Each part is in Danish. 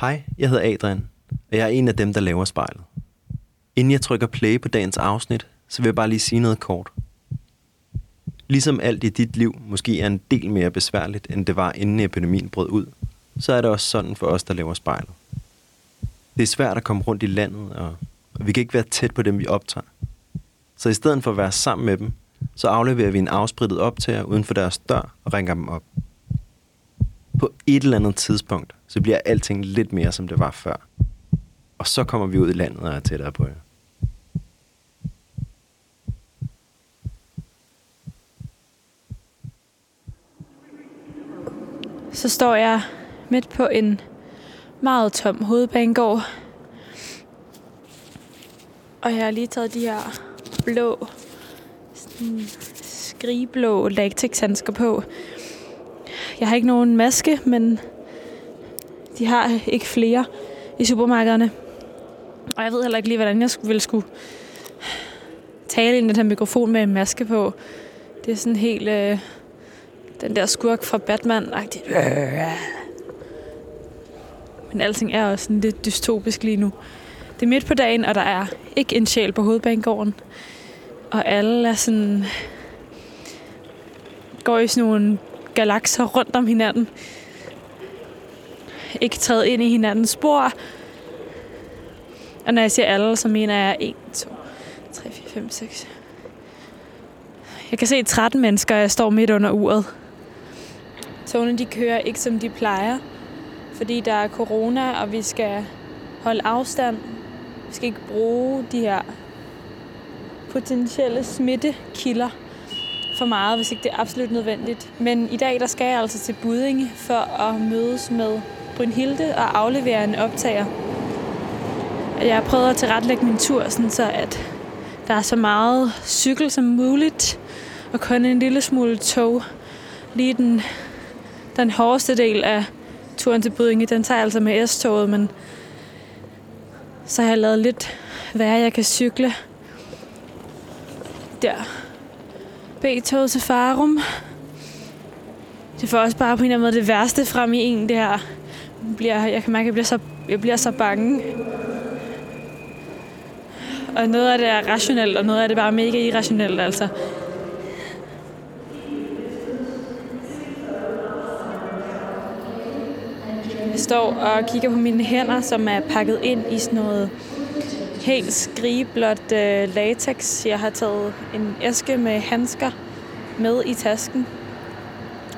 Hej, jeg hedder Adrian, og jeg er en af dem, der laver spejlet. Inden jeg trykker play på dagens afsnit, så vil jeg bare lige sige noget kort. Ligesom alt i dit liv måske er en del mere besværligt, end det var inden epidemien brød ud, så er det også sådan for os, der laver spejlet. Det er svært at komme rundt i landet, og vi kan ikke være tæt på dem, vi optager. Så i stedet for at være sammen med dem, så afleverer vi en afsprittet optager uden for deres dør og ringer dem op. På et eller andet tidspunkt, så bliver alting lidt mere, som det var før. Og så kommer vi ud i landet og er tættere på jer. Så står jeg midt på en meget tom hovedbanegård. Og jeg har lige taget de her blå, sådan skrigeblå latexhandsker på. Jeg har ikke nogen maske, men de har ikke flere i supermarkederne. Og jeg ved heller ikke lige, hvordan jeg ville skulle tale ind i den her mikrofon med en maske på. Det er sådan helt... Øh, den der skurk fra Batman. Men alting er også sådan lidt dystopisk lige nu. Det er midt på dagen, og der er ikke en sjæl på hovedbanegården. Og alle er sådan... går i sådan nogle galakser rundt om hinanden. Ikke træde ind i hinandens spor. Og når jeg siger alle, så mener jeg 1, 2, 3, 4, 5, 6. Jeg kan se 13 mennesker, jeg står midt under uret. Togene de kører ikke som de plejer, fordi der er corona, og vi skal holde afstand. Vi skal ikke bruge de her potentielle smittekilder for meget, hvis ikke det er absolut nødvendigt. Men i dag der skal jeg altså til Budinge for at mødes med Brynhilde og aflevere en optager. Jeg har prøvet at tilrettelægge min tur, sådan så at der er så meget cykel som muligt, og kun en lille smule tog. Lige den, den hårdeste del af turen til Budinge, den tager jeg altså med S-toget, men så har jeg lavet lidt værre, jeg kan cykle der. B-toget til Farum. Det får også bare på en eller anden måde det værste frem i en, det her. Jeg, bliver, jeg kan mærke, at jeg bliver så, jeg bliver så bange. Og noget af det er rationelt, og noget af det er bare mega irrationelt, altså. Jeg står og kigger på mine hænder, som er pakket ind i sådan noget helt skrigeblåt øh, latex. Jeg har taget en æske med handsker med i tasken.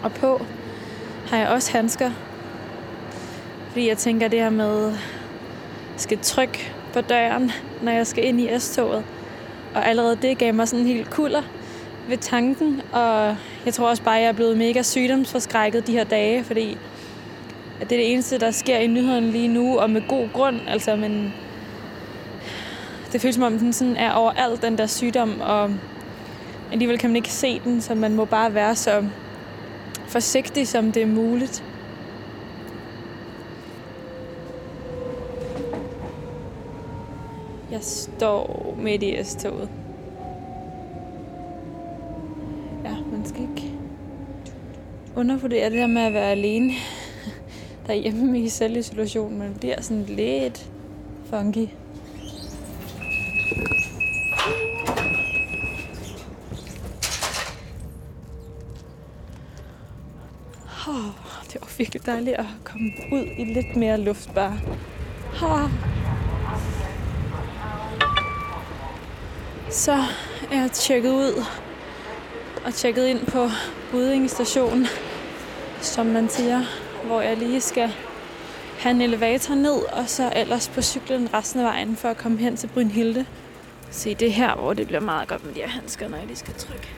Og på har jeg også handsker. Fordi jeg tænker det her med, at skal trykke på døren, når jeg skal ind i S-toget. Og allerede det gav mig sådan en helt kulder ved tanken. Og jeg tror også bare, at jeg er blevet mega sygdomsforskrækket de her dage, fordi at det er det eneste, der sker i nyhederne lige nu, og med god grund. Altså, men det føles som om, den sådan er overalt, den der sygdom, og alligevel kan man ikke se den, så man må bare være så forsigtig, som det er muligt. Jeg står midt i S-toget. Ja, man skal ikke undervurdere det her med at være alene derhjemme i selvisolation. Man bliver sådan lidt funky. Det dejligt at komme ud i lidt mere luft bare. Oh. Så er jeg tjekket ud og tjekket ind på Budinge station, som man siger, hvor jeg lige skal have en elevator ned, og så ellers på cyklen resten af vejen for at komme hen til Brynhilde. Se, det her, hvor det bliver meget godt med de her handsker, når jeg lige skal trykke.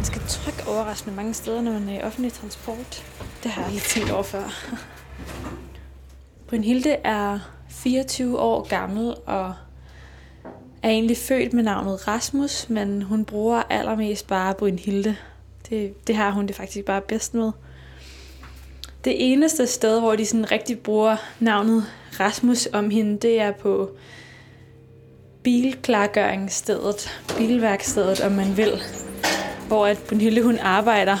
Man skal trykke overraskende mange steder, når man er i offentlig transport. Det har jeg lige tænkt over før. Brynhilde er 24 år gammel og er egentlig født med navnet Rasmus, men hun bruger allermest bare Brynhilde. Det, det har hun det faktisk bare bedst med. Det eneste sted, hvor de sådan rigtig bruger navnet Rasmus om hende, det er på bilklargøringsstedet, bilværkstedet, om man vil, hvor at Brunhilde hun arbejder.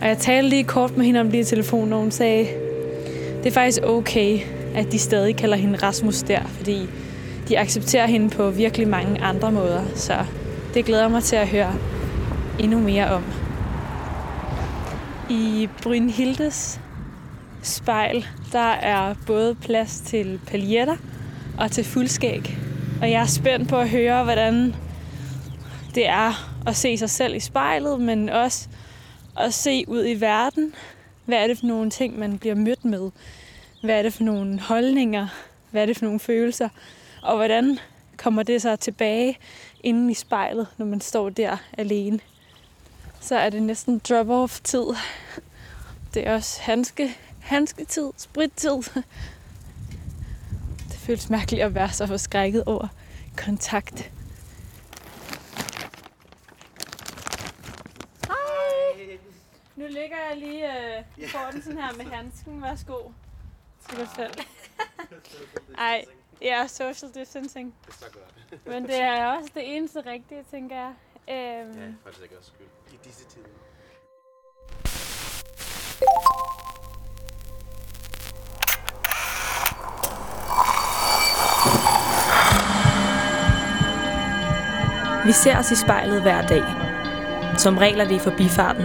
Og jeg talte lige kort med hende om det i telefonen, og hun sagde, det er faktisk okay, at de stadig kalder hende Rasmus der, fordi de accepterer hende på virkelig mange andre måder. Så det glæder mig til at høre endnu mere om. I Brynhildes spejl, der er både plads til paljetter og til fuldskæg. Og jeg er spændt på at høre, hvordan det er at se sig selv i spejlet, men også at se ud i verden. Hvad er det for nogle ting, man bliver mødt med? Hvad er det for nogle holdninger? Hvad er det for nogle følelser? Og hvordan kommer det så tilbage inden i spejlet, når man står der alene? Så er det næsten drop-off-tid. Det er også handske, handsketid, sprittid. Det føles mærkeligt at være så forskrækket over kontakt. Nu ligger jeg lige øh, får den sådan her med handsken. Værsgo. Til dig selv. Ej, ja, social distancing. Det er så godt. Men det er også det eneste rigtige, tænker jeg. Øhm, Ja, for det også skyld. I disse tider. Vi ser os i spejlet hver dag. Som regel er det i forbifarten.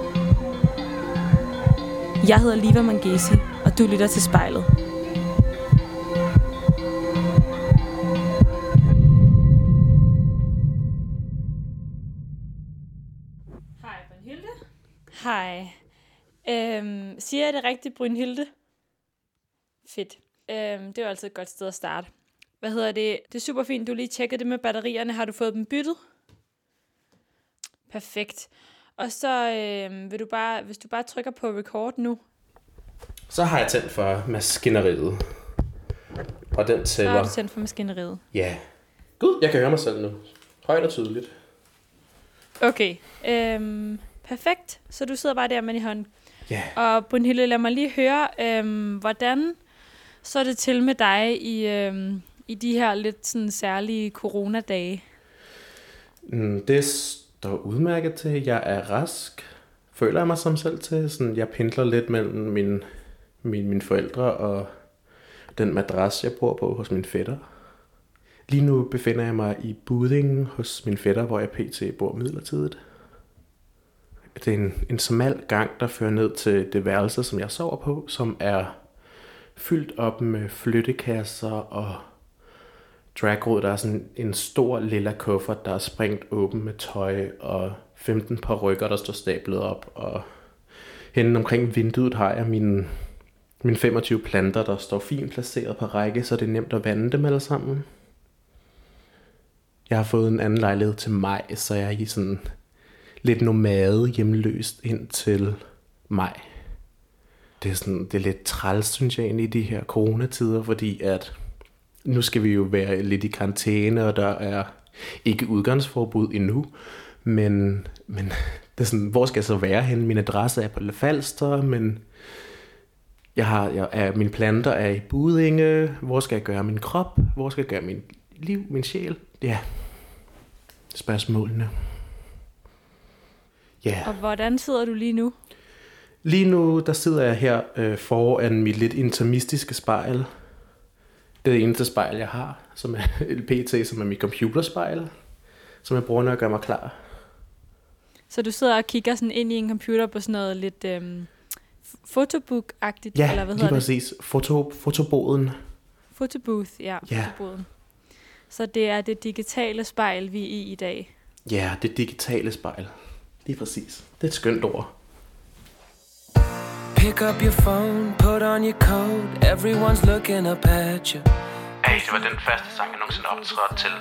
Jeg hedder Liva Mangesi, og du lytter til spejlet. Hej, Brynhilde. Hej. Øhm, siger jeg det rigtigt, Brynhilde? Fedt. Øhm, det er jo altid et godt sted at starte. Hvad hedder det? Det er super fint, du lige tjekkede det med batterierne. Har du fået dem byttet? Perfekt. Og så øh, vil du bare, hvis du bare trykker på record nu, Så har jeg tændt for maskineriet. Og den så har tæller. du tændt for maskineriet. Ja. Gud, jeg kan høre mig selv nu. Højt og tydeligt. Okay. Øhm, perfekt. Så du sidder bare der med i hånden. Ja. Og Brunhilde, lad mig lige høre, øhm, hvordan så er det til med dig i, øhm, i de her lidt sådan særlige coronadage? Mm, Det står udmærket til. Jeg er rask. Føler jeg mig som selv til. Sådan, jeg pendler lidt mellem min, min, mine forældre og den madras, jeg bor på hos min fætter. Lige nu befinder jeg mig i Budingen hos min fætter, hvor jeg pt. bor midlertidigt. Det er en, en smal gang, der fører ned til det værelse, som jeg sover på, som er fyldt op med flyttekasser og dragråd, Der er sådan en stor lilla kuffert, der er sprængt åben med tøj og 15 par rykker, der står stablet op. Og henne omkring vinduet har jeg mine, mine 25 planter, der står fint placeret på række, så det er nemt at vande dem alle sammen. Jeg har fået en anden lejlighed til maj, så jeg er i sådan lidt nomade hjemløst indtil maj. Det er, sådan, det er lidt træls, synes jeg, egentlig, i de her coronatider, fordi at nu skal vi jo være lidt i karantæne, og der er ikke udgangsforbud endnu, men, men det er sådan, hvor skal jeg så være henne? Min adresse er på Le Falster, men jeg har, jeg er, mine planter er i Budinge. Hvor skal jeg gøre min krop? Hvor skal jeg gøre min liv, min sjæl? Ja, spørgsmålene. Ja. Og hvordan sidder du lige nu? Lige nu, der sidder jeg her øh, foran mit lidt intermistiske spejl. Det er det eneste spejl, jeg har, som er et PT, som er mit computerspejl, som jeg bruger, når jeg gør mig klar. Så du sidder og kigger sådan ind i en computer på sådan noget lidt øhm, fotobook-agtigt, Ja, eller hvad lige hedder det? præcis. Foto, fotoboden. Photobooth, ja, Ja. fotoboden. Så det er det digitale spejl, vi er i i dag. Ja, det digitale spejl. Lige præcis. Det er et skønt ord. Pick up your phone, put on your coat. Everyone's looking up at you. Hey, det var den første sang, jeg nogensinde optrådte til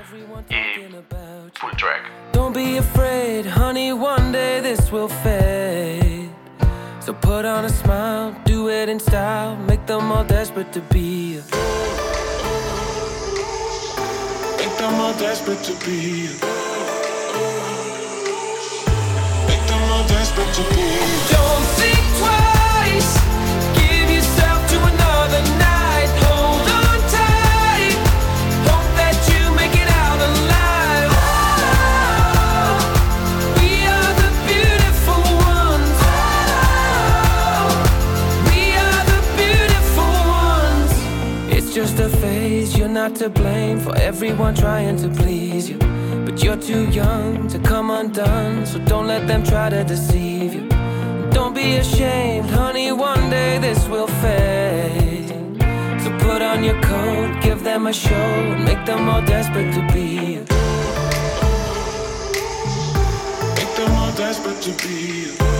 Everyone i talking about you. fuld. Don't be afraid, honey. One day this will fade. So put on a smile, do it in style. Make them all desperate to be you. Make them all desperate to be you. Make them all desperate to be to blame for everyone trying to please you. But you're too young to come undone. So don't let them try to deceive you. Don't be ashamed, honey. One day this will fade. So put on your coat, give them a show, and make them all desperate to be you. Make them all desperate to be you.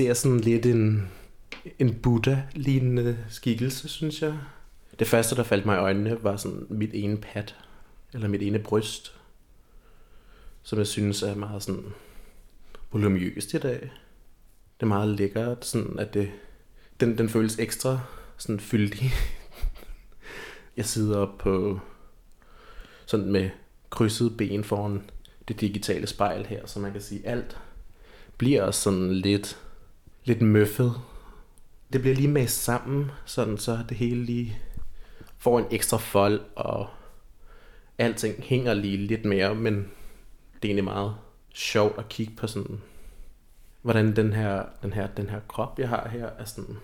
Ser sådan lidt en, en Buddha-lignende skikkelse, synes jeg. Det første, der faldt mig i øjnene, var sådan mit ene pat, eller mit ene bryst, som jeg synes er meget sådan volumøst i dag. Det er meget lækkert, sådan at det, den, den føles ekstra sådan fyldig. Jeg sidder op på sådan med krydset ben foran det digitale spejl her, så man kan sige alt bliver sådan lidt, lidt møffet. Det bliver lige mast sammen, sådan så det hele lige får en ekstra fold, og alting hænger lige lidt mere, men det er egentlig meget sjovt at kigge på sådan, hvordan den her, den her, den her krop, jeg har her, er sådan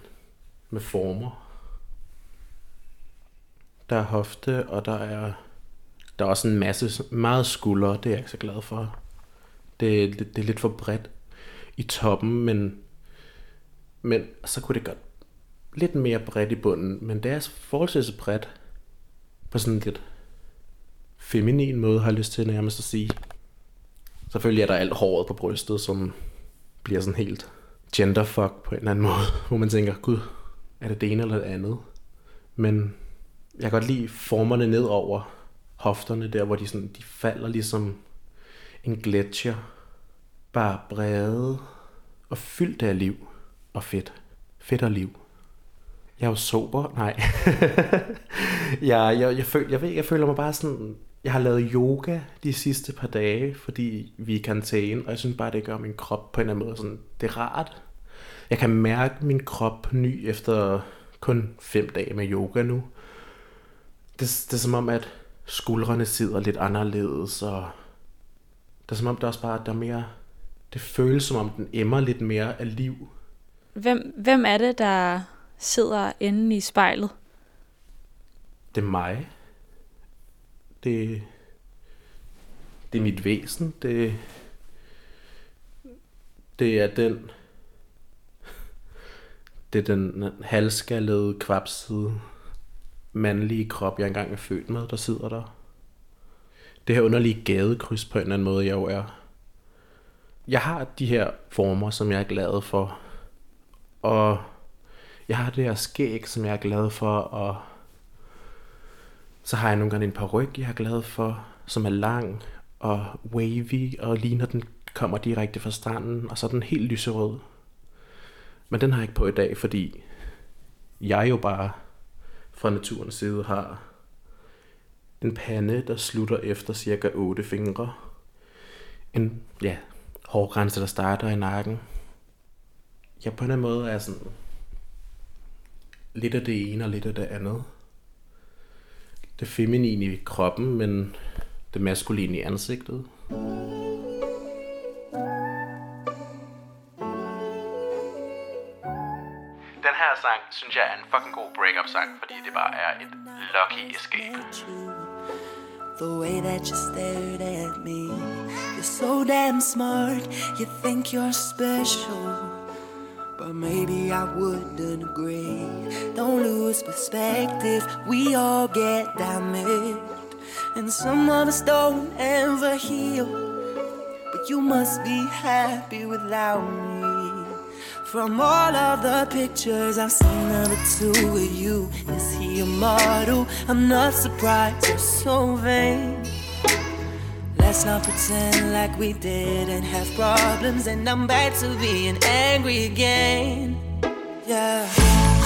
med former. Der er hofte, og der er, der er også en masse, meget skuldre, det er jeg ikke så glad for. Det, det, det er lidt for bredt i toppen, men, men så kunne det godt lidt mere bredt i bunden, men det er forholdsvis bredt på sådan en lidt feminin måde, har jeg lyst til nærmest at sige. Selvfølgelig er der alt håret på brystet, som bliver sådan helt genderfuck på en eller anden måde, hvor man tænker, gud, er det det ene eller det andet? Men jeg kan godt lide formerne ned over hofterne, der hvor de, sådan, de falder ligesom en gletscher. Bare brede og fyldt af liv og fedt. Fedt og liv. Jeg er jo sober. Nej. jeg, jeg, jeg, føl, jeg, ved, jeg føler mig bare sådan... Jeg har lavet yoga de sidste par dage, fordi vi er i karantæne, og jeg synes bare, det gør min krop på en eller anden måde sådan... Det er rart. Jeg kan mærke min krop ny efter kun fem dage med yoga nu. Det, det er som om, at skuldrene sidder lidt anderledes, og det er som om, der også bare der er mere... Det føles som om, den emmer lidt mere af liv. Hvem, hvem er det, der sidder inde i spejlet? Det er mig. Det, det er mit væsen. Det, det er den... Det er den halvskallede, kvapsede, mandlige krop, jeg engang er født med, der sidder der. Det her underlige gadekryds på en eller anden måde, jeg jo er. Jeg har de her former, som jeg er glad for. Og jeg har det her skæg, som jeg er glad for, og så har jeg nogle gange en par ryg, jeg er glad for, som er lang og wavy, og ligner den kommer direkte fra stranden, og så er den helt lyserød. Men den har jeg ikke på i dag, fordi jeg jo bare fra naturens side har en pande, der slutter efter cirka 8 fingre. En, ja, hårgrænse, der starter i nakken. Jeg på en eller anden måde er sådan lidt af det ene og lidt af det andet. Det feminine i kroppen, men det maskuline i ansigtet. Den her sang, synes jeg er en fucking god break-up sang, fordi det bare er et lucky escape. The way that you stared at me. You're so damn smart, you think you're special. But maybe I wouldn't agree. Don't lose perspective, we all get damaged. And some of us don't ever heal. But you must be happy without me. From all of the pictures I've seen of the two of you, is he a model? I'm not surprised you're so vain. Let's not pretend like we didn't have problems, and I'm back to being angry again. Yeah,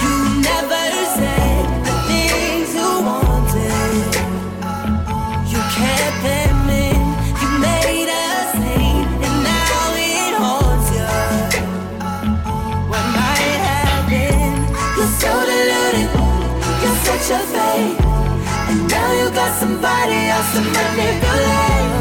you never said the things you wanted. You kept them in, you made a scene, and now it haunts you. What might have been? You're so deluded, you're such a fake, and now you got somebody else to manipulate.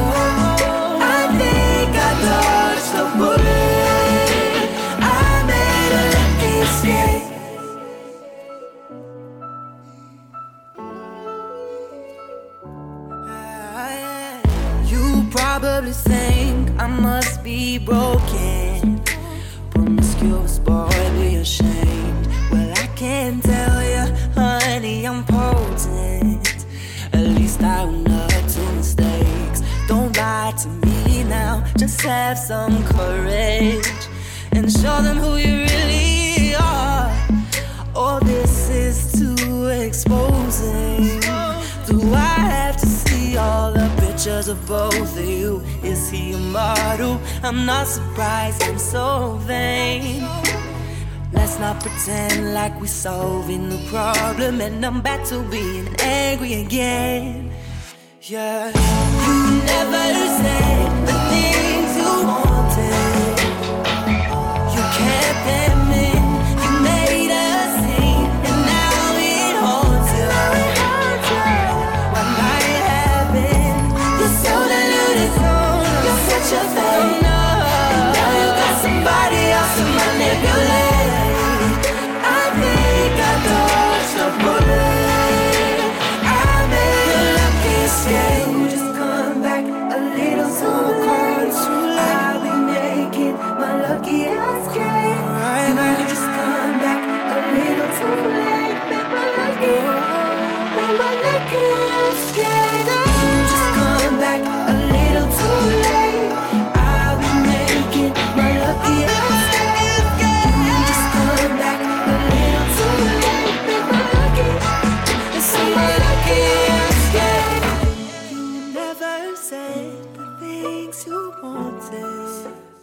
Probably think I must be broken. Promiscuous boy, be ashamed. Well, I can tell you, honey, I'm potent. At least I own up to mistakes. Don't lie to me now, just have some courage and show them who you really pictures of both of you? Is he a model? I'm not surprised, I'm so vain. Let's not pretend like we're solving the problem, and I'm back to being angry again. Yeah, you never said the things you wanted. You kept them in, you're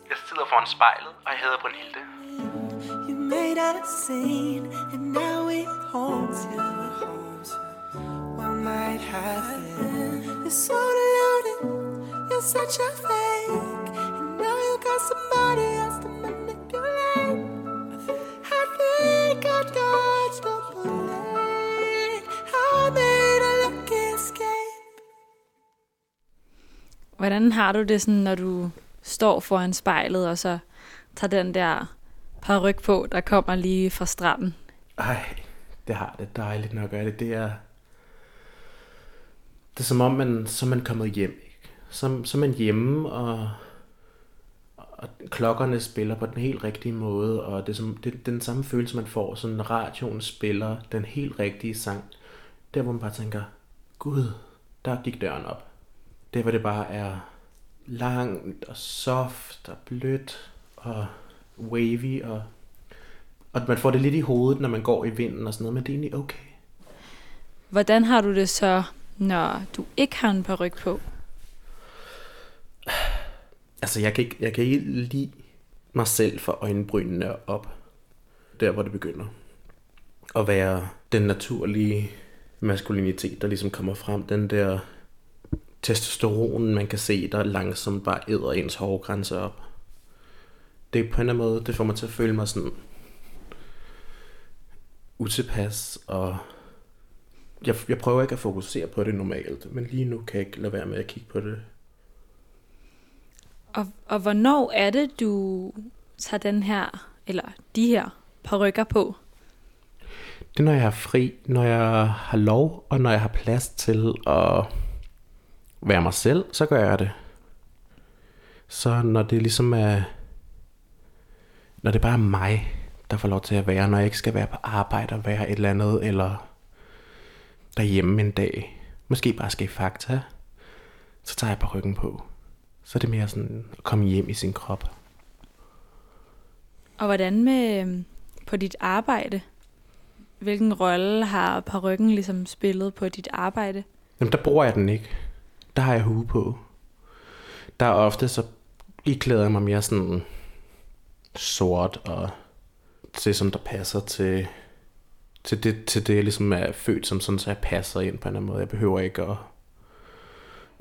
Jeg sidder foran spejlet, og jeg hedder Brunhilde. You made a scene, and now it haunts you. What might happen? You're so deluded, you're such a fake, and now you got somebody Hvordan har du det sådan, når du står foran spejlet, og så tager den der paryk på, der kommer lige fra stranden? Ej, det har det dejligt nok er det. Det er, det er som om, man, så er man kommet hjem. Ikke? Så, så er man hjemme, og, og klokkerne spiller på den helt rigtige måde, og det er, som, det, det er den samme følelse, man får, sådan radioen spiller den helt rigtige sang. Der, hvor man bare tænker, gud, der gik døren op. Det, hvor det bare er langt og soft og blødt og wavy, og, og man får det lidt i hovedet, når man går i vinden og sådan noget, men det er egentlig okay. Hvordan har du det så, når du ikke har en paryk på? Altså, jeg kan ikke, jeg kan ikke lide mig selv for øjenbrynene op, der hvor det begynder. At være den naturlige maskulinitet, der ligesom kommer frem. Den der testosteron, man kan se, der langsomt bare æder ens hårgrænse op. Det er på en eller anden måde, det får mig til at føle mig sådan utilpas, og jeg, jeg prøver ikke at fokusere på det normalt, men lige nu kan jeg ikke lade være med at kigge på det Og, og hvornår er det, du tager den her, eller de her parykker på? Det er, når jeg er fri, når jeg har lov, og når jeg har plads til at være mig selv, så gør jeg det. Så når det ligesom er... Når det bare er mig, der får lov til at være, når jeg ikke skal være på arbejde og være et eller andet, eller derhjemme en dag, måske bare skal i fakta, så tager jeg på ryggen på. Så er det mere sådan at komme hjem i sin krop. Og hvordan med øhm, på dit arbejde? Hvilken rolle har parykken ligesom spillet på dit arbejde? Jamen, der bruger jeg den ikke. Der har jeg hue på. Der er ofte, så iklæder jeg mig mere sådan sort og det, som der passer til, til, det, til det, jeg ligesom er født som, sådan så jeg passer ind på en eller anden måde. Jeg behøver ikke at...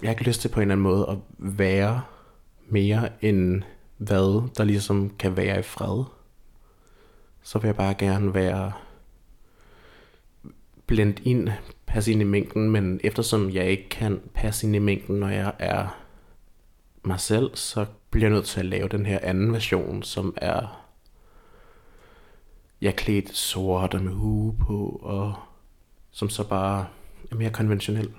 Jeg har ikke lyst til på en eller anden måde at være mere end hvad der ligesom kan være i fred. Så vil jeg bare gerne være blend ind, passe ind i mængden, men eftersom jeg ikke kan passe ind i mængden, når jeg er mig selv, så bliver jeg nødt til at lave den her anden version, som er jeg er klædt sort og med hue på, og som så bare er mere konventionel.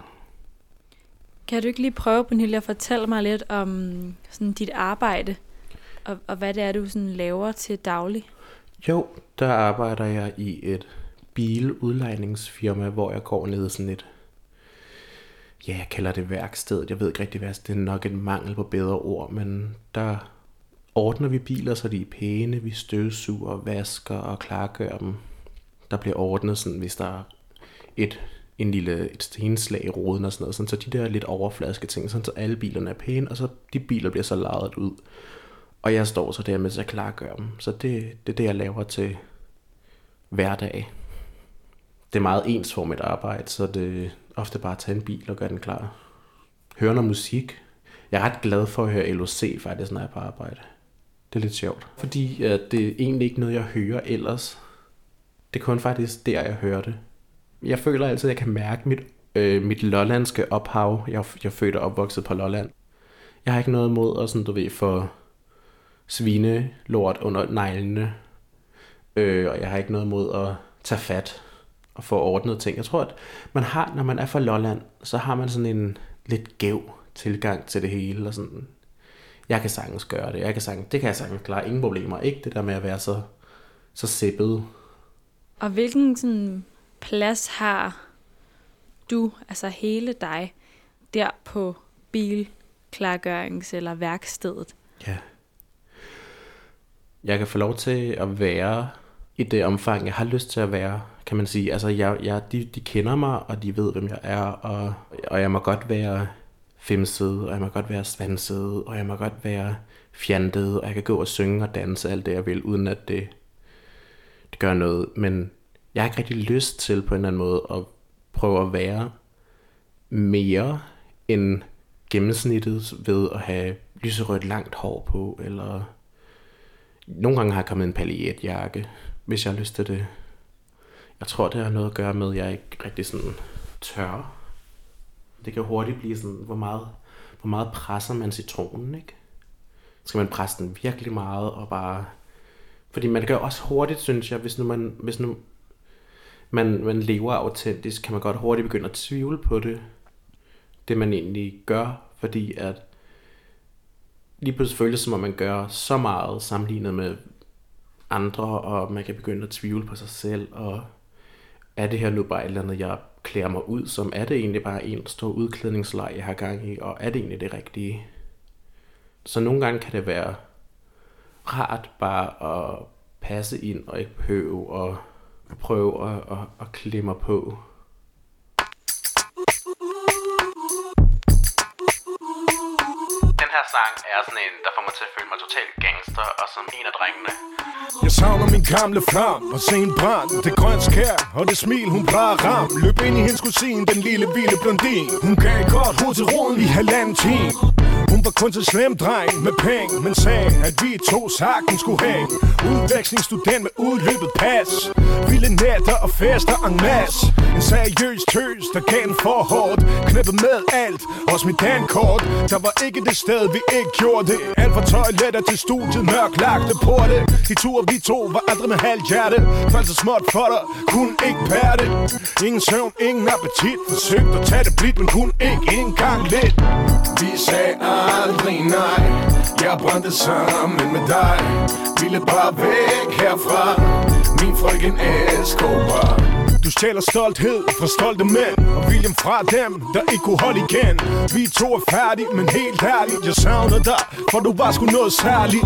Kan du ikke lige prøve, Pernille, at fortælle mig lidt om sådan dit arbejde, og, og hvad det er, du sådan laver til daglig? Jo, der arbejder jeg i et biludlejningsfirma, hvor jeg går ned i sådan et, ja, jeg kalder det værksted. Jeg ved ikke rigtig, hvad det er nok en mangel på bedre ord, men der ordner vi biler, så de er pæne. Vi støvsuger, vasker og klargør dem. Der bliver ordnet sådan, hvis der er et, en lille et stenslag i roden og sådan noget, sådan, så de der lidt overflaske ting, sådan, så alle bilerne er pæne, og så de biler bliver så lejet ud. Og jeg står så der med at klargøre dem. Så det, det er det, jeg laver til hverdag. Det er meget ensformigt arbejde, så det er ofte bare at tage en bil og gøre den klar. Høre noget musik. Jeg er ret glad for at høre LOC faktisk, når jeg er på arbejde. Det er lidt sjovt. Fordi at det er egentlig ikke noget, jeg hører ellers. Det er kun faktisk der, jeg hører det. Jeg føler altid, at jeg kan mærke mit, øh, mit lollandske ophav. Jeg, jeg er født og opvokset på Lolland. Jeg har ikke noget imod at sådan, du ved, få svinelort under neglene. Øh, og jeg har ikke noget imod at tage fat og få ordnet ting. Jeg tror, at man har, når man er fra Lolland, så har man sådan en lidt gæv tilgang til det hele. Og sådan, jeg kan sagtens gøre det. Jeg kan sagtens, det kan jeg sagtens klare. Ingen problemer. Ikke det der med at være så, så sippet. Og hvilken sådan, plads har du, altså hele dig, der på bilklargørings- eller værkstedet? Ja. Jeg kan få lov til at være i det omfang, jeg har lyst til at være, kan man sige. Altså, jeg, jeg, de, de kender mig, og de ved, hvem jeg er, og, og jeg må godt være femset, og jeg må godt være svanset, og jeg må godt være fjantet, og jeg kan gå og synge og danse alt det, jeg vil, uden at det, det gør noget. Men jeg har ikke rigtig lyst til på en eller anden måde at prøve at være mere end gennemsnittet ved at have lyserødt langt hår på, eller nogle gange har jeg kommet en paljetjakke, hvis jeg har lyst til det. Jeg tror, det har noget at gøre med, at jeg ikke rigtig sådan tør. Det kan hurtigt blive sådan, hvor meget, hvor meget presser man citronen, ikke? Skal man presse den virkelig meget og bare... Fordi man gør også hurtigt, synes jeg, hvis nu man, hvis nu man, man lever autentisk, kan man godt hurtigt begynde at tvivle på det. Det man egentlig gør, fordi at lige pludselig føles som om man gør så meget sammenlignet med andre, og man kan begynde at tvivle på sig selv, og er det her nu bare et eller andet, jeg klæder mig ud som? Er det egentlig bare en stor udklædningsleg, jeg har gang i, og er det egentlig det rigtige? Så nogle gange kan det være rart bare at passe ind og ikke behøve at prøve at, at, at klemme på. Her sang er sådan en, der får mig til at føle mig totalt gangster, og som en af drengene. Jeg savner min gamle flam og se en brand Det grønt skær og det smil hun plejer ram. Løb ind i hendes kusine, den lille vilde blondin Hun gav godt hoved til roden i halvanden time var kun til slem dreng med penge Men sagde, at vi to sagtens skulle hænge Udvekslingsstudent med udløbet pas. Vilde nætter og fester en masse. En seriøs tøs, der gav en for hårdt Knippet med alt, også mit dankort Der var ikke det sted, vi ikke gjorde det. Alt fra toiletter til studiet, mørklagte porte. De ture vi to var aldrig med halvt hjerte. Faldt så småt for dig, kunne ikke bære det. Ingen søvn, ingen appetit Forsøgte at tage det blidt, men kunne ikke engang lidt. Vi sagde aldrig nej. Jeg brændte sammen med dig. Ville bare væk herfra. Min frøken Escobar du stjæler stolthed fra stolte mænd. Og viljen fra dem, der ikke kunne holde igen. Vi to er færdige, men helt ærligt Jeg savner dig, for du var sgu noget særligt.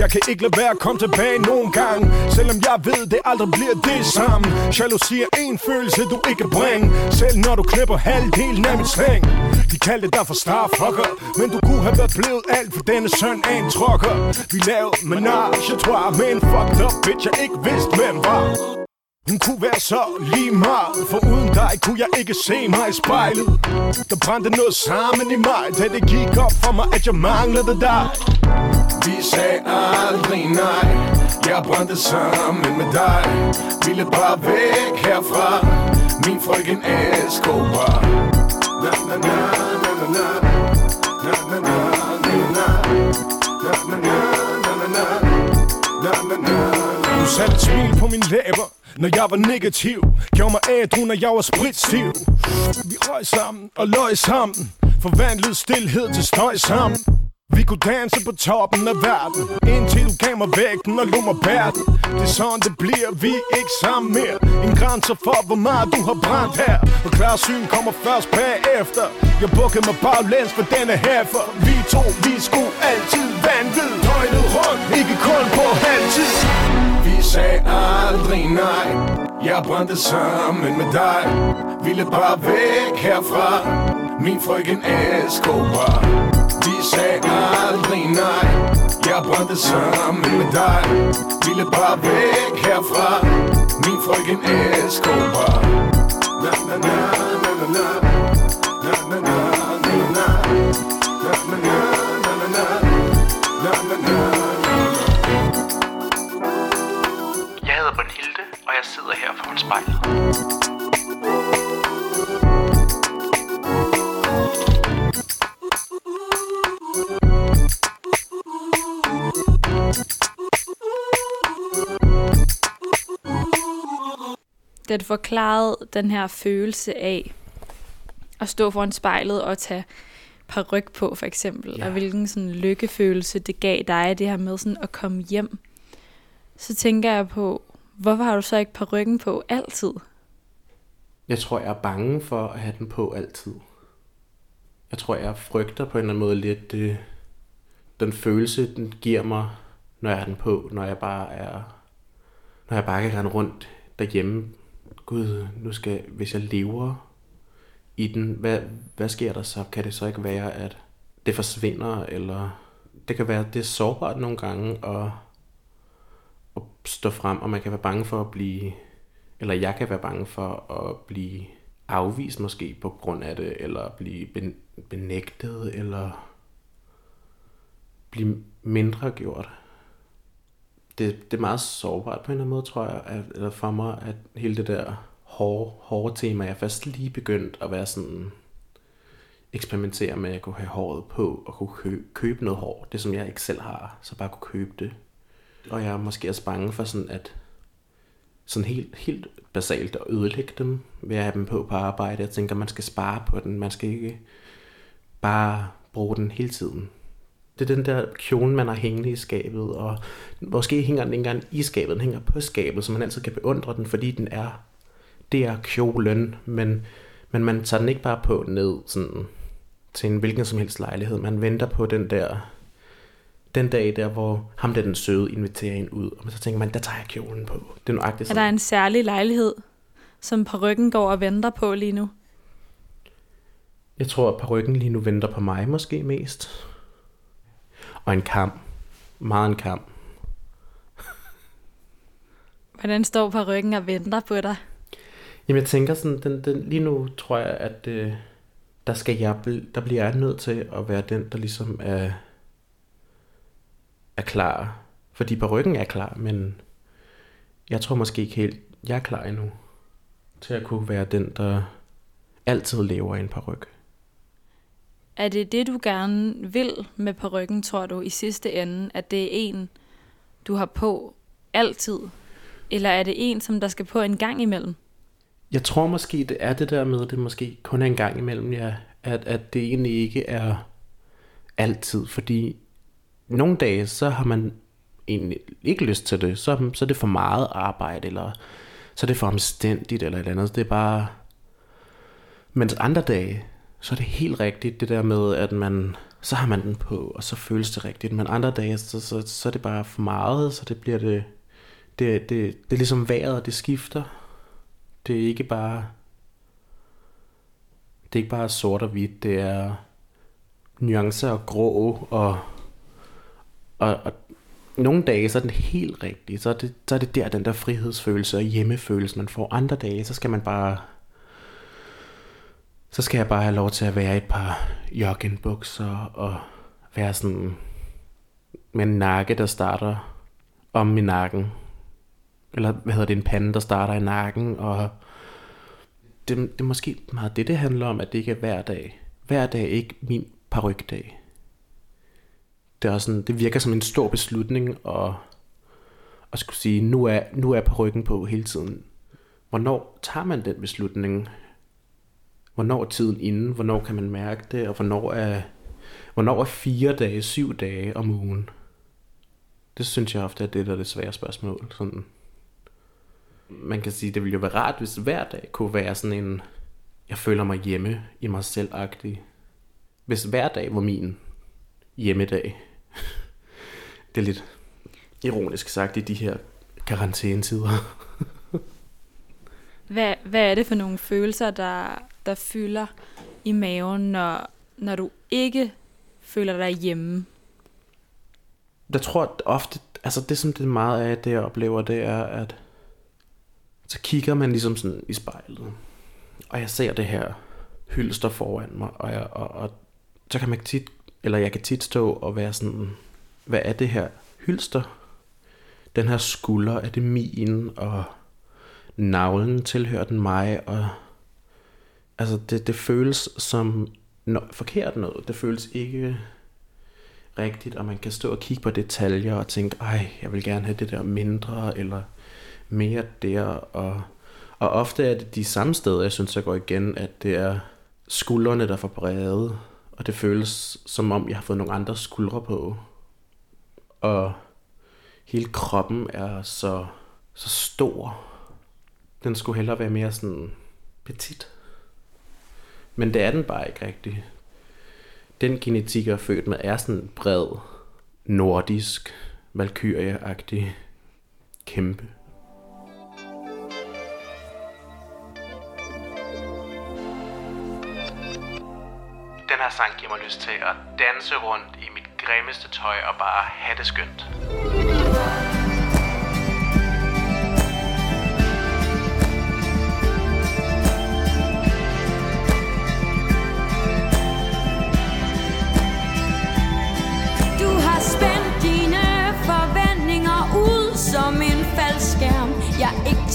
Jeg kan ikke lade være at komme tilbage nogen gang. Selvom jeg ved, det aldrig bliver det samme. Jalousi er en følelse, du ikke kan bringe. Selv når du knipper halvdelen af min sving De kaldte dig for starfucker Men du kunne have været blevet alt for denne søn af en trokker Vi lavede menage, tror jeg Med en fucked up bitch, jeg ikke vidste hvem var hun kunne være så lige meget For uden dig kunne jeg ikke se mig i spejlet Der brændte noget sammen i mig Da det gik op for mig, at jeg manglede dig Vi sagde aldrig nej Jeg brændte sammen med dig Ville bare væk herfra Min frøken Escobar Na na na na na na Na na na na na Na na na na na Na na na Du satte et smil på min læber når jeg var negativ Gjorde mig ædru, når jeg var spritstiv Vi røg sammen og løg sammen Forvandlede stillhed til støj sammen. Vi kunne danse på toppen af verden Indtil du gav mig vægten og lå mig bære den. Det er sådan det bliver, vi er ikke sammen mere. En grænse for hvor meget du har brændt her. Og klar syn kommer først bagefter. Jeg bukkede mig baglæns for denne her For Vi to, vi skulle altid vandvid Døgnet rundt, ikke kun på halvtid sagde aldrig nej. Jeg brændte sammen med dig. Ville bare væk herfra. Min frøken Escobar De sagde aldrig nej. Jeg brændte sammen med dig. Ville bare væk herfra. Min frøken Escobar Na na na na. Na na Na na na na. Na Na na na na na. Na Na na. Spejlet. Da du forklarede den her følelse af at stå foran spejlet og tage paryk på, for eksempel, ja. og hvilken sådan lykkefølelse det gav dig, det her med sådan at komme hjem, så tænker jeg på, hvorfor har du så ikke parykken på altid? Jeg tror, jeg er bange for at have den på altid. Jeg tror, jeg frygter på en eller anden måde lidt øh, den følelse, den giver mig, når jeg har den på, når jeg bare er, når jeg bare kan rende rundt derhjemme. Gud, nu skal, hvis jeg lever i den, hvad, hvad sker der så? Kan det så ikke være, at det forsvinder, eller det kan være, at det er sårbart nogle gange og at stå frem, og man kan være bange for at blive, eller jeg kan være bange for at blive afvist måske på grund af det, eller blive benægtet, eller blive mindre gjort. Det, det er meget sårbart på en eller anden måde, tror jeg, at, eller for mig, at hele det der hårde, hårde tema, jeg er først lige begyndt at være sådan, eksperimentere med at kunne have håret på, og kunne købe, købe noget hår, det som jeg ikke selv har, så bare kunne købe det. Og jeg er måske også bange for sådan at, sådan helt, helt basalt at ødelægge dem, ved at have dem på på arbejde. Jeg tænker, man skal spare på den, man skal ikke bare bruge den hele tiden. Det er den der kjole, man har hængende i skabet, og måske hænger den ikke engang i skabet, den hænger på skabet, så man altid kan beundre den, fordi den er, det er kjolen, men, men man tager den ikke bare på ned sådan, til en hvilken som helst lejlighed. Man venter på den der, den dag der, hvor ham der den søde inviterer en ud, og så tænker man, der tager jeg kjolen på. Det er nøjagtigt Er sådan. der en særlig lejlighed, som ryggen går og venter på lige nu? Jeg tror, at parykken lige nu venter på mig måske mest. Og en kamp. Meget en kamp. Hvordan står ryggen og venter på dig? Jamen jeg tænker sådan, den, den, lige nu tror jeg, at øh, der skal jeg, der bliver jeg nødt til at være den, der ligesom er, er klar. Fordi på ryggen er klar, men jeg tror måske ikke helt, jeg er klar endnu. Til at kunne være den, der altid lever i en paryk. Er det det, du gerne vil med ryggen, tror du, i sidste ende? At det er en, du har på altid? Eller er det en, som der skal på en gang imellem? Jeg tror måske, det er det der med, at det måske kun er en gang imellem, ja, at, at det egentlig ikke er altid, fordi nogle dage, så har man egentlig ikke lyst til det, så, så er det for meget arbejde, eller så er det for omstændigt, eller et eller andet. Det er bare... Mens andre dage, så er det helt rigtigt, det der med, at man, så har man den på, og så føles det rigtigt. Men andre dage, så, så, så er det bare for meget, så det bliver det... Det, det, det er ligesom vejret, det skifter. Det er ikke bare... Det er ikke bare sort og hvidt, det er nuancer og grå, og, og, og nogle dage, så er den helt rigtig. Så er, det, så er det der, den der frihedsfølelse og hjemmefølelse, man får. Andre dage, så skal man bare... Så skal jeg bare have lov til at være i et par joggingbukser og være sådan med en nakke, der starter om i nakken. Eller hvad hedder det, en pande, der starter i nakken. Og det, det er måske meget det, det handler om, at det ikke er hver dag. Hver dag er ikke min parrykdag det, er sådan, det virker som en stor beslutning at, at skulle sige, nu er, nu er på ryggen på hele tiden. Hvornår tager man den beslutning? Hvornår er tiden inden? Hvornår kan man mærke det? Og hvornår er, hvornår er fire dage, syv dage om ugen? Det synes jeg ofte er det, der er det svære spørgsmål. Sådan. Man kan sige, det ville jo være rart, hvis hver dag kunne være sådan en, jeg føler mig hjemme i mig selv-agtig. Hvis hver dag var min hjemmedag. Det er lidt ironisk sagt i de her karantænetider. Hvad, hvad er det for nogle følelser, der, der fylder i maven, når, når du ikke føler dig hjemme? Jeg tror at ofte, altså det som det er meget af, det jeg oplever, det er, at så kigger man ligesom sådan i spejlet, og jeg ser det her hylster foran mig, og, jeg, og, og så kan man tit, eller jeg kan tit stå og være sådan, hvad er det her hylster? Den her skulder, er det min, og navlen tilhører den mig, og altså det, det føles som no, forkert noget. Det føles ikke rigtigt, og man kan stå og kigge på detaljer og tænke, ej, jeg vil gerne have det der mindre, eller mere der, og, og ofte er det de samme steder, jeg synes, jeg går igen, at det er skuldrene, der får brede, og det føles som om, jeg har fået nogle andre skuldre på, og hele kroppen er så, så stor. Den skulle hellere være mere sådan petit. Men det er den bare ikke rigtigt. Den genetik, jeg er født med, er sådan bred, nordisk, valkyrieagtig, kæmpe. Den her sang giver mig lyst til at danse rundt i mit grimmeste tøj og bare have det skønt.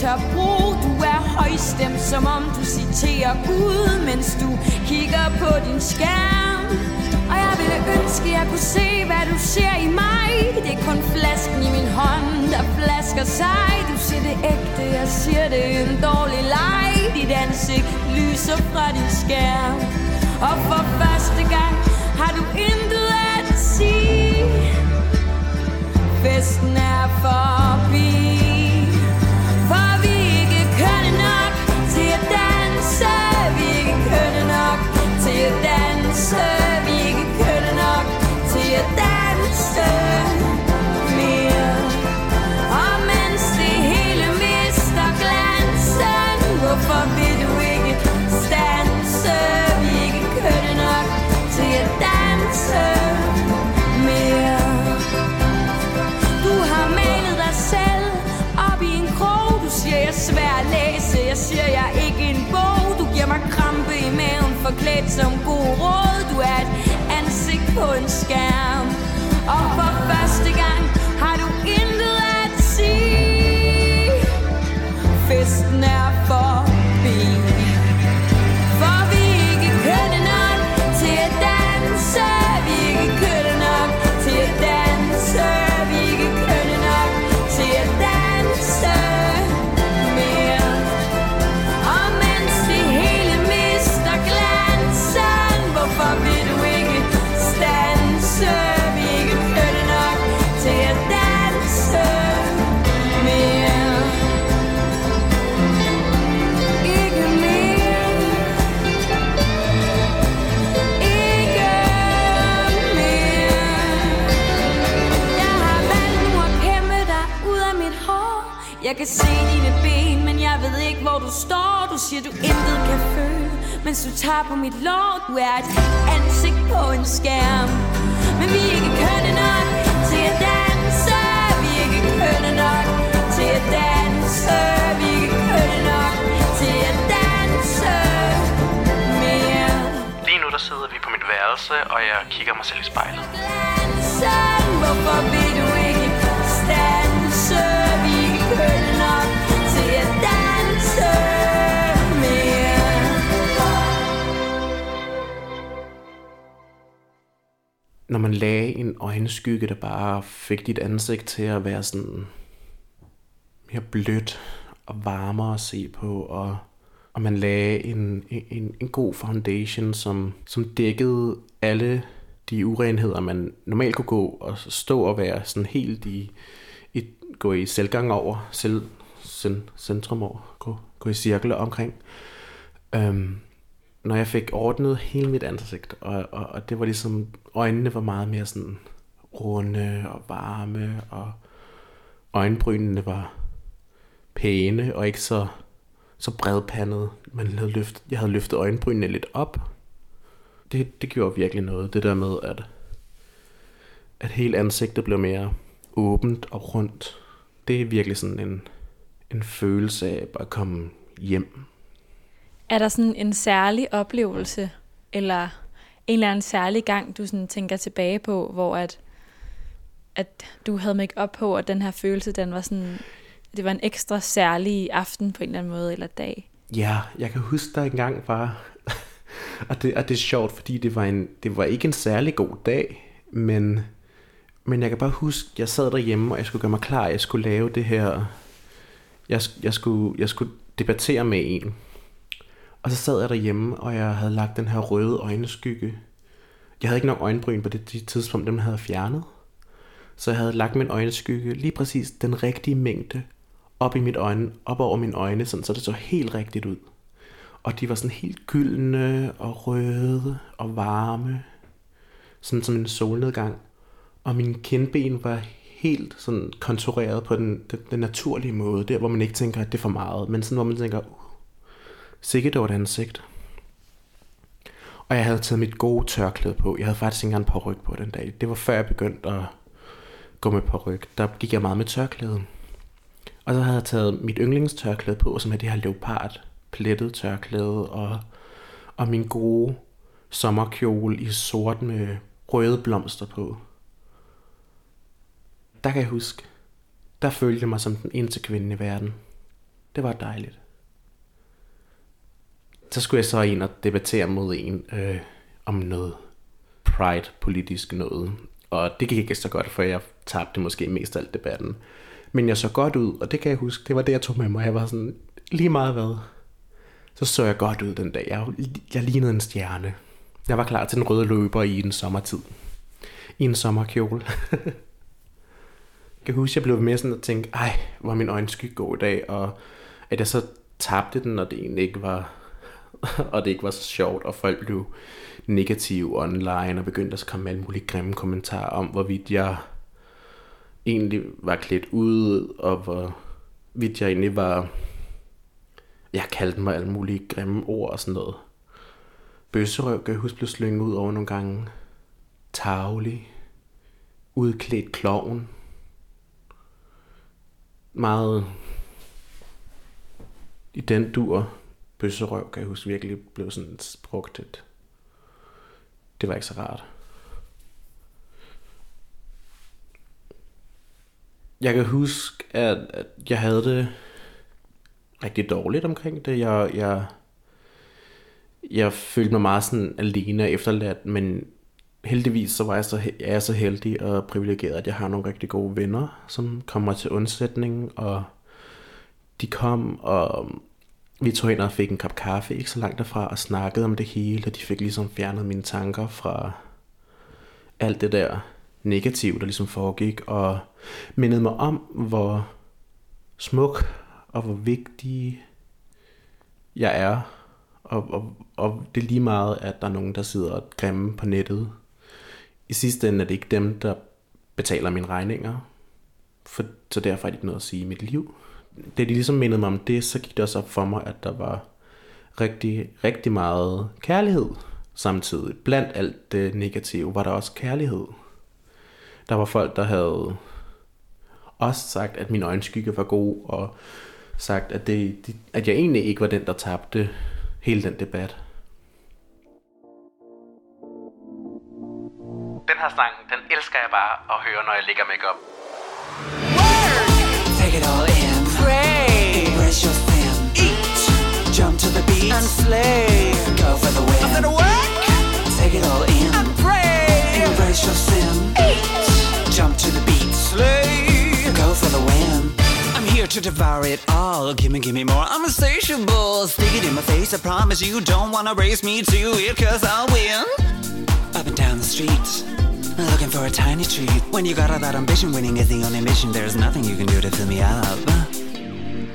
Tør bruge Du er højstemt som om du citerer Gud Mens du kigger på din skærm. Og jeg ville ønske jeg kunne se hvad du ser i mig. Det er kun flasken i min hånd der flasker sig. Du siger det ægte, jeg siger det er en dårlig leg. Dit ansigt lyser fra din skærm. Og for første gang har du intet at sige. Festen er for ansigt på kan se dine ben, men jeg ved ikke hvor du står. Du siger du intet kan føle, mens du tager på mit lår. Du er et ansigt på en skærm. Men vi er ikke kønne nok til at danse. Vi er ikke kønne nok til at danse. Vi er ikke kønne nok til at danse mere. Lige nu der sidder vi på mit værelse, og jeg kigger mig selv i spejlet. Hvorfor vil Når man lagde en øjenskygge, der bare fik dit ansigt til at være sådan mere blødt og varmere at se på, og, og man lagde en, en, en god foundation, som, som dækkede alle de urenheder, man normalt kunne gå og stå og være sådan helt i, i gå i selvgang over, selv, cen- centrum over, gå, gå i cirkler omkring. Øhm, når jeg fik ordnet hele mit ansigt, og, og, og det var ligesom, øjnene var meget mere sådan runde og varme, og øjenbrynene var pæne og ikke så, så bredpandet. Man havde løft, jeg havde løftet øjenbrynene lidt op. Det, det gjorde virkelig noget, det der med, at, at hele ansigtet blev mere åbent og rundt. Det er virkelig sådan en, en følelse af at komme hjem. Er der sådan en særlig oplevelse, eller en eller anden særlig gang, du sådan tænker tilbage på, hvor at, at du havde make op på, og den her følelse, den var sådan, det var en ekstra særlig aften på en eller anden måde, eller dag? Ja, jeg kan huske, der engang var... og, det, og det er sjovt, fordi det var, en, det var ikke en særlig god dag, men, men jeg kan bare huske, jeg sad derhjemme, og jeg skulle gøre mig klar, jeg skulle lave det her... Jeg, jeg, skulle, jeg skulle debattere med en. Og så sad jeg derhjemme, og jeg havde lagt den her røde øjenskygge. Jeg havde ikke nok øjenbryn på det, tidspunkt, dem havde jeg fjernet. Så jeg havde lagt min øjenskygge lige præcis den rigtige mængde op i mit øjne, op over mine øjne, sådan, så det så helt rigtigt ud. Og de var sådan helt gyldne og røde og varme, sådan som en solnedgang. Og mine kindben var helt sådan kontureret på den, den, den naturlige måde, der hvor man ikke tænker, at det er for meget, men sådan hvor man tænker, uh, sikkert det et ansigt. Og jeg havde taget mit gode tørklæde på. Jeg havde faktisk ikke engang på ryg på den dag. Det var før jeg begyndte at gå med ryg. Der gik jeg meget med tørklæde. Og så havde jeg taget mit yndlingstørklæde på, som er det her leopard plettet tørklæde, og, og min gode sommerkjole i sort med røde blomster på. Der kan jeg huske, der følte jeg mig som den eneste kvinde i verden. Det var dejligt. Så skulle jeg så ind og debattere mod en øh, om noget pride-politisk noget. Og det gik ikke så godt, for jeg tabte måske mest alt debatten. Men jeg så godt ud, og det kan jeg huske, det var det, jeg tog med mig. Jeg var sådan, lige meget hvad. Så så jeg godt ud den dag. Jeg, jeg lignede en stjerne. Jeg var klar til den røde løber i en sommertid. i en sommerkjole. jeg kan huske, jeg blev mere sådan og tænke, ej, hvor min øjenskygge god i dag, og at jeg så tabte den, og det egentlig ikke var, og det ikke var så sjovt, og folk blev negative online, og begyndte at komme med alle mulige grimme kommentarer om, hvorvidt jeg egentlig var klædt ud, og hvorvidt jeg egentlig var, jeg kaldte mig alle mulige grimme ord og sådan noget. Bøsserøv, kan jeg huske, blev slynget ud over nogle gange. Tavlig. Udklædt klovn. Meget i den dur. Bøsserøv, kan jeg huske, virkelig blev sådan brugt et. Det var ikke så rart. Jeg kan huske, at, at jeg havde det rigtig dårligt omkring det. Jeg, jeg, jeg følte mig meget sådan alene og efterladt, men heldigvis så var jeg så, er så heldig og privilegeret, at jeg har nogle rigtig gode venner, som kommer til undsætning, og de kom, og vi tog ind og fik en kop kaffe ikke så langt derfra, og snakkede om det hele, og de fik ligesom fjernet mine tanker fra alt det der negative, der ligesom foregik, og mindede mig om, hvor smuk og hvor vigtig jeg er, og, og, og det er lige meget, at der er nogen, der sidder og grimme på nettet. I sidste ende er det ikke dem, der betaler mine regninger, for, så derfor er det ikke noget at sige i mit liv. Da de ligesom mindede mig om det, så gik det også op for mig, at der var rigtig, rigtig meget kærlighed samtidig. Blandt alt det negative var der også kærlighed. Der var folk, der havde også sagt, at min øjenskygge var god, og sagt, at, det, at jeg egentlig ikke var den, der tabte hele den debat. Den her sang, den elsker jeg bare at høre, når jeg ligger make up. Take it all in. The beat. And slay. Go for the win. I'm work. Take it all in. And pray. Embrace your sin. Eat. Jump to the beat. Slay. Go for the win. I'm here to devour it all. Gimme, gimme more. I'm insatiable. Stick it in my face. I promise you don't wanna race me to it, cause I'll win. Up and down the street. Looking for a tiny treat. When you got all that ambition, winning is the only mission. There's nothing you can do to fill me up.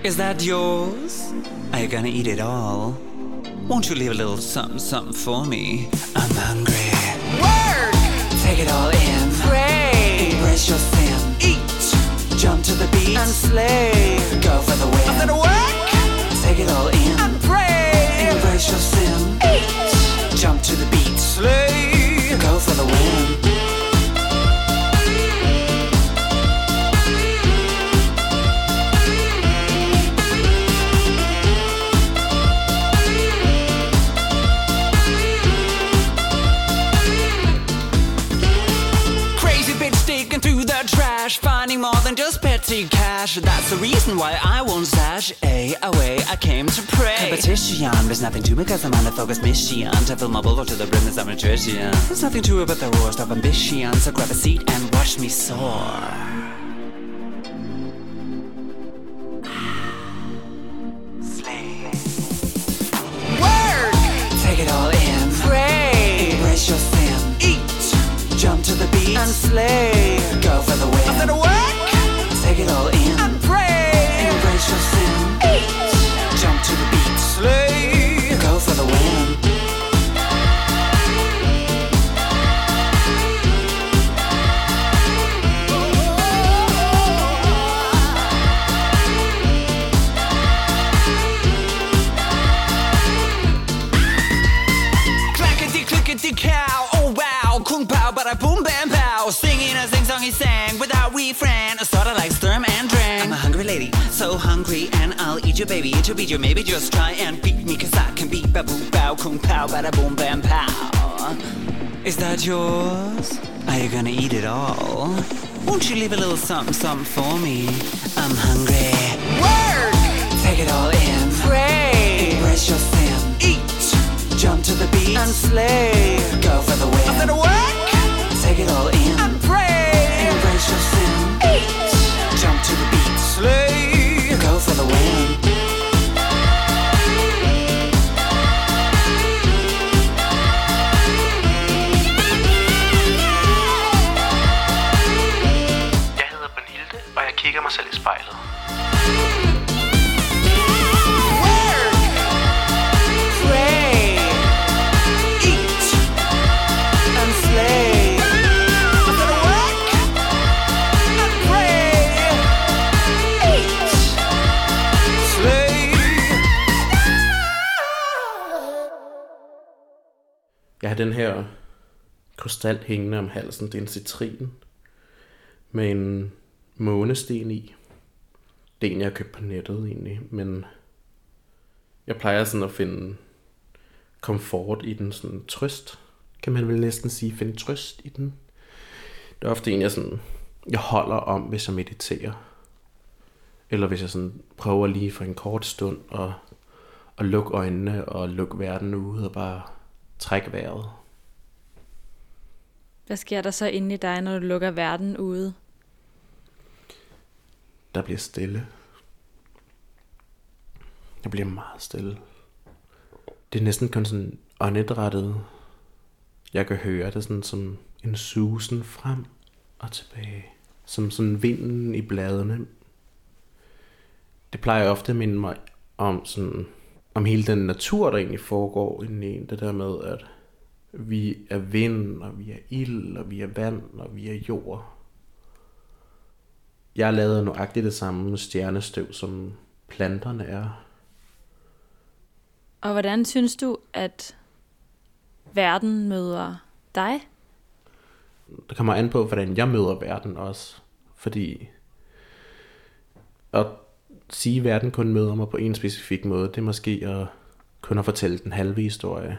Is that yours? Are you gonna eat it all? Won't you leave a little something, something for me? I'm hungry. Work! Take it all in. Pray. Embrace your sin. Eat. Jump to the beat. And slay. Go for the win. I'm gonna work. Take it all in. And pray. Embrace your sin. Eat. Jump to the beat. Slay. Go for the win. Petty cash. That's the reason why I won't stash. A away, I came to pray. Competition, there's nothing to me cause I'm on a focused mission. To fill my bowl to the brim I'm nutrition. There's nothing to it but the worst of ambition. So grab a seat and watch me soar. And beat me, cause I can beat ba boom pow, kung pao, bada boom bam pow. Is that yours? Are you gonna eat it all? Won't you leave a little something, something for me? I'm hungry. Work! Take it all in. Pray. Embrace your sin. Eat. Jump to the beat. And slay. Go for the win. I'm gonna work. Take it all in. And pray. Embrace your sin. Eat. Jump to the beat. Slay. Jeg har den her krystal hængende om halsen. Det er en citrin med en månesten i. Det er en, jeg har købt på nettet egentlig, men jeg plejer sådan at finde komfort i den, sådan trøst, kan man vel næsten sige, finde trøst i den. Det er ofte en, jeg, sådan, jeg holder om, hvis jeg mediterer. Eller hvis jeg sådan prøver lige for en kort stund at, at lukke øjnene og lukke verden ud og bare trække vejret. Hvad sker der så inde i dig, når du lukker verden ude? Der bliver stille. Der bliver meget stille. Det er næsten kun sådan åndedrættet. Jeg kan høre det sådan som en susen frem og tilbage. Som sådan vinden i bladene. Det plejer ofte at minde mig om sådan om hele den natur, der egentlig foregår inde i en. Det der med, at vi er vind, og vi er ild, og vi er vand, og vi er jord. Jeg lavet nøjagtigt det samme stjernestøv, som planterne er. Og hvordan synes du, at verden møder dig? Det kommer an på, hvordan jeg møder verden også. Fordi at sige, at verden kun møder mig på en specifik måde, det er måske at kun at fortælle den halve historie.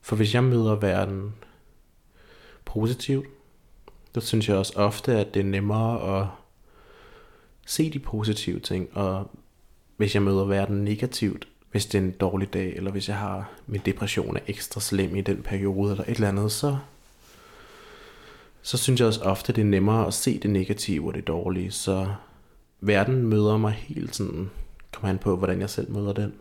For hvis jeg møder verden positivt, så synes jeg også ofte, at det er nemmere at se de positive ting. Og hvis jeg møder verden negativt, hvis det er en dårlig dag, eller hvis jeg har min depression er ekstra slem i den periode, eller et eller andet, så, så synes jeg også ofte, det er nemmere at se det negative og det dårlige. Så verden møder mig helt sådan, kommer an på, hvordan jeg selv møder den.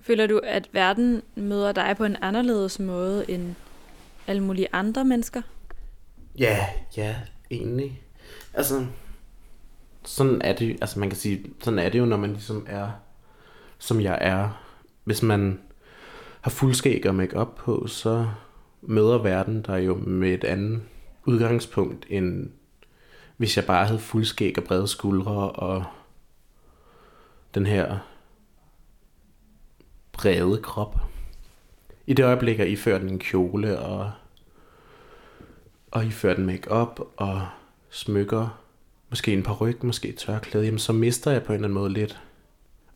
Føler du, at verden møder dig på en anderledes måde end alle mulige andre mennesker? Ja, ja, egentlig. Altså, sådan er det, altså man kan sige, sådan er det jo, når man ligesom er, som jeg er. Hvis man har fuldskæg og make op på, så møder verden der jo med et andet udgangspunkt, end hvis jeg bare havde fuldskæg og brede skuldre og den her brede krop. I det øjeblik, at I den en kjole og, og I den make-up og smykker, måske en par ryg, måske et tørklæde, jamen så mister jeg på en eller anden måde lidt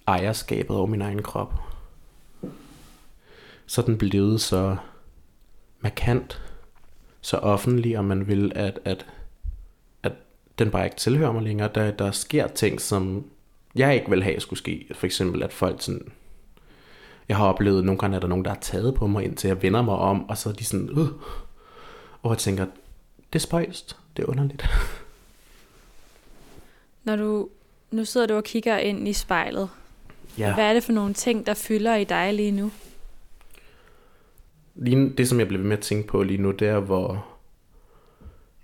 ejerskabet over min egen krop. Så den blev så markant, så offentlig, om man vil, at, at den bare ikke tilhører mig længere. Der, der sker ting, som jeg ikke vil have skulle ske. For eksempel, at folk sådan... Jeg har oplevet, nogle gange er der nogen, der har taget på mig, indtil jeg vender mig om, og så er de sådan... Øh, og jeg tænker, det er spøjst, det er underligt. Når du, nu sidder du og kigger ind i spejlet. Ja. Hvad er det for nogle ting, der fylder i dig lige nu? Lige, det, som jeg bliver ved med at tænke på lige nu, det er, hvor,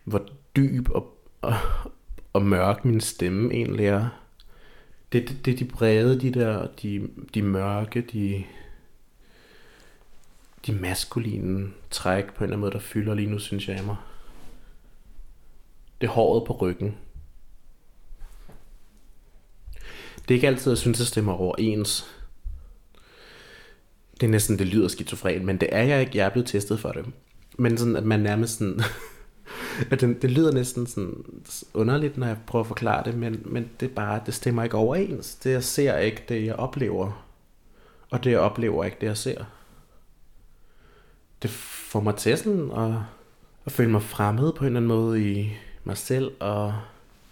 hvor dyb og, og, og mørk min stemme egentlig er. Det, det, det er de brede, de der, de, de mørke, de, de maskuline træk på en eller anden måde, der fylder lige nu, synes jeg af mig. Det er håret på ryggen. Det er ikke altid, jeg synes, jeg stemmer overens. Det er næsten, det lyder skizofren, men det er jeg ikke. Jeg er blevet testet for det. Men sådan, at man nærmest sådan... at det, det lyder næsten sådan underligt, når jeg prøver at forklare det, men, men det er bare, det stemmer ikke overens. Det jeg ser ikke det, jeg oplever. Og det jeg oplever ikke det, jeg ser. Det får mig til sådan at, at føle mig fremmed på en eller anden måde i mig selv og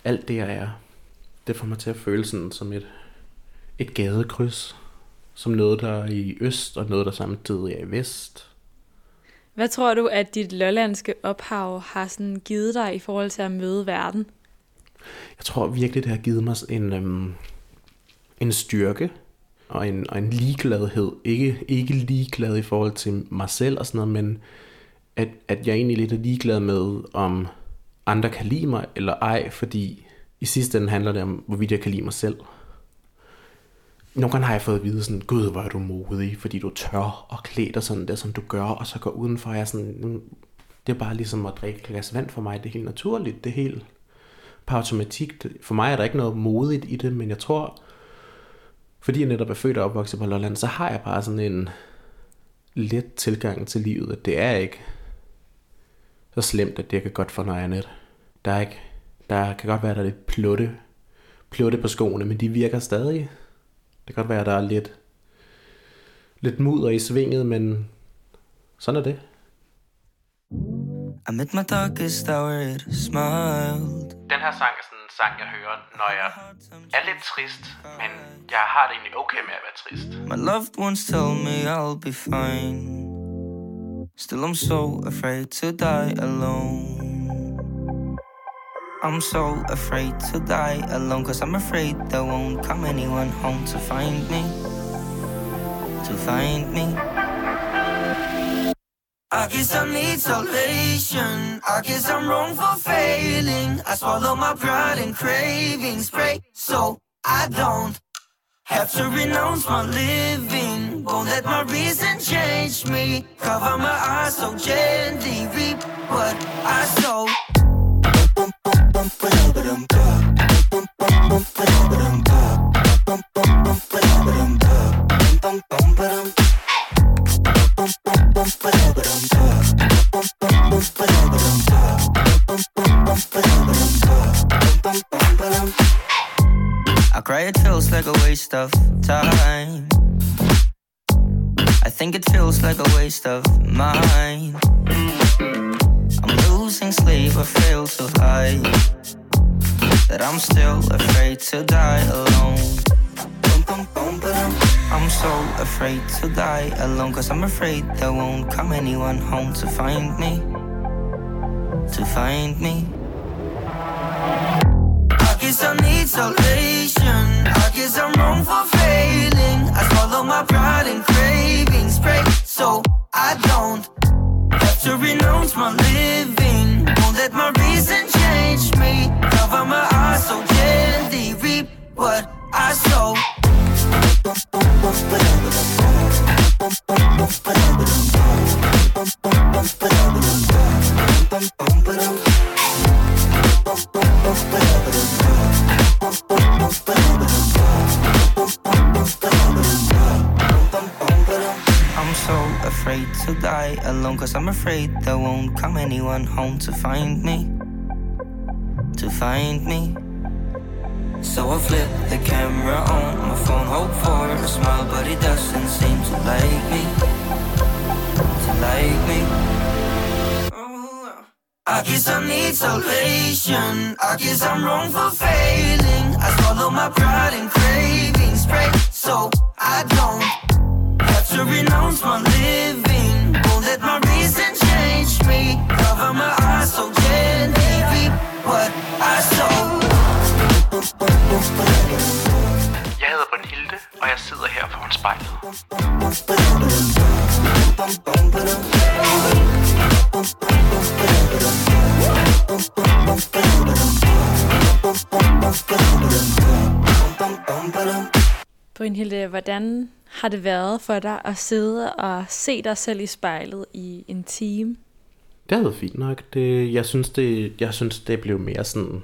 alt det, jeg er. Det får mig til at føle sådan som et, et gadekryds. Som noget, der er i øst, og noget, der samtidig er i vest. Hvad tror du, at dit lollandske ophav har sådan givet dig i forhold til at møde verden? Jeg tror virkelig, det har givet mig en, øhm, en styrke og en, og en ligegladhed. Ikke, ikke ligeglad i forhold til mig selv og sådan noget, men at, at jeg egentlig lidt er ligeglad med, om andre kan lide mig eller ej, fordi i sidste ende handler det om, hvorvidt jeg kan lide mig selv. Nogle gange har jeg fået at vide sådan, gud, hvor er du modig, fordi du tør og klæder dig sådan der, som du gør, og så går udenfor, og jeg er sådan, det er bare ligesom at drikke et glas vand for mig, det er helt naturligt, det er helt på automatik. For mig er der ikke noget modigt i det, men jeg tror, fordi jeg netop er født og opvokset på Lolland, så har jeg bare sådan en let tilgang til livet, at det er ikke så slemt, at det kan godt for noget andet. Der, er ikke, der kan godt være, der er lidt plutte, plutte på skoene, men de virker stadig. Det kan godt være, der er lidt, lidt mudder i svinget, men sådan er det. I'm at my darkest hour, it smiled. Den her sang er sådan en sang, jeg hører, når jeg er lidt trist, men jeg har det egentlig okay med at være trist. My loved ones tell me I'll be fine. Still, I'm so afraid to die alone. I'm so afraid to die alone, cause I'm afraid there won't come anyone home to find me. To find me. I guess I need salvation. I guess I'm wrong for failing. I swallow my pride and cravings, pray so I don't have to renounce my living. Won't let my reason change me. Cover my eyes so gently, reap what I sow. I cry, it feels like a waste of time. I think it feels like a waste of mine. I'm losing sleep, I fail to hide that I'm still afraid to die alone. I'm so afraid to die alone, cause I'm afraid there won't come anyone home to find me. To find me. I guess I need salvation. I guess I'm wrong for to find me. To find me. So I flip the camera on my phone, hope for a smile, but it doesn't seem to like me. To like me. I guess I need salvation. I guess I'm wrong for failing. I swallow my pride and har det været for dig at sidde og se dig selv i spejlet i en time? Det har været fint nok. Det, jeg, synes, det, jeg synes, det blev mere sådan...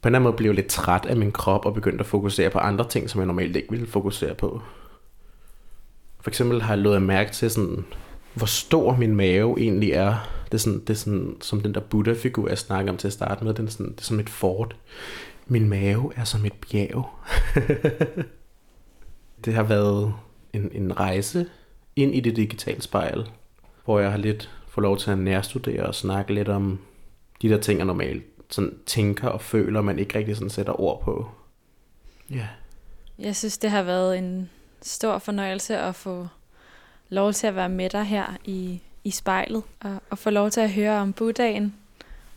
På en anden måde blev jeg lidt træt af min krop og begyndte at fokusere på andre ting, som jeg normalt ikke ville fokusere på. For eksempel har jeg lået mærke til, sådan, hvor stor min mave egentlig er. Det er, sådan, det er sådan, som den der Buddha-figur, jeg snakker om til at starte med. Den er sådan, det er som et fort. Min mave er som et bjerg. det har været en, en rejse ind i det digitale spejl, hvor jeg har lidt fået lov til at nærstudere og snakke lidt om de der ting, jeg normalt sådan tænker og føler, man ikke rigtig sådan sætter ord på. Ja. Jeg synes, det har været en stor fornøjelse at få lov til at være med dig her i, i spejlet, og, og få lov til at høre om Buddhaen.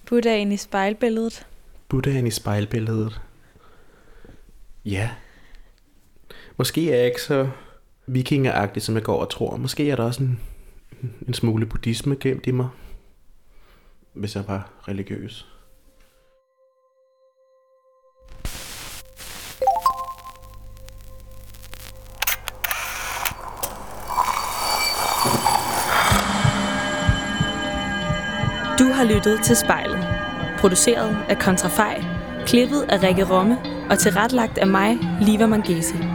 Buddhaen i spejlbilledet. Buddhaen i spejlbilledet. Ja. Måske er jeg ikke så vikingeragtig, som jeg går og tror. Måske er der også en, en smule buddhisme gemt i mig, hvis jeg var religiøs. Du har lyttet til Spejlet, produceret af Kontrafej, klippet af Rikke Romme og tilrettelagt af mig, Liva Mangesi.